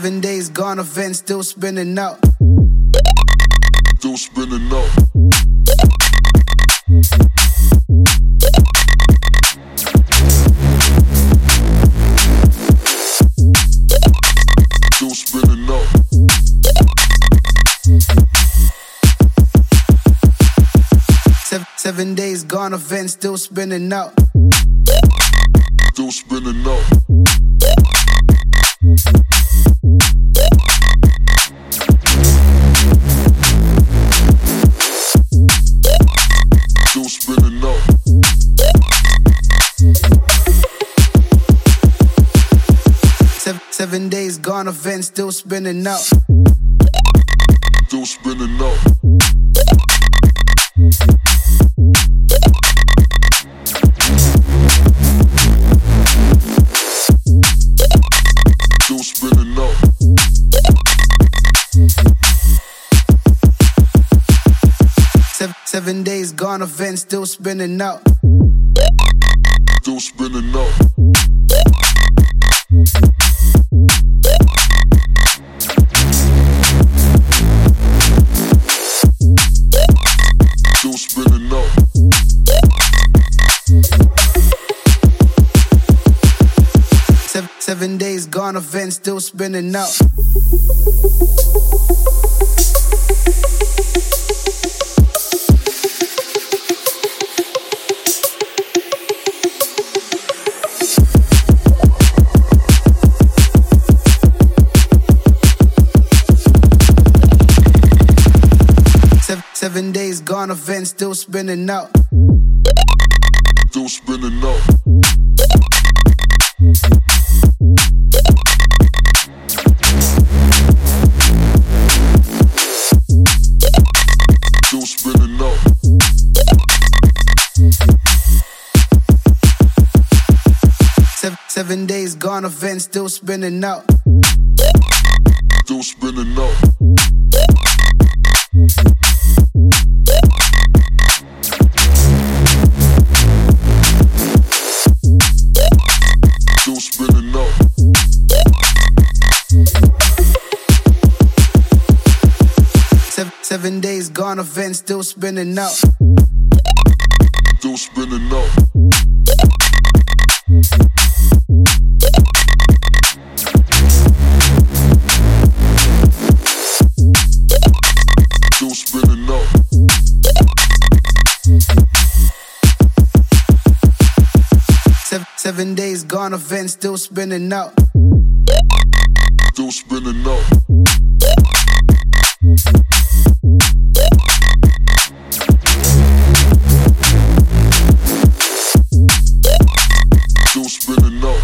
Seven days gone, event still spinning out. Still spinning out. Still spinning out. Seven, seven days gone, event still spinning out. Still spinning out. Seven, seven days gone, event still spinning out. Still spinning out. Still spinning out. Seven, seven days gone, event still spinning out. Still spinning out. Seven, days gone, event still spinning out. Seven, days gone, event still spinning out. Still spinning out. Seven, days gone, event still spinning out. Still spinning out. Still spinning out. Seven, seven days gone, event still spinning out. Still spinning out. Seven, days gone, event still spinning out. Still spinning out. Still spinning out.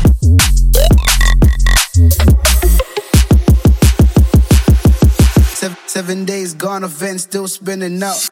Seven, seven days gone, event still spinning out.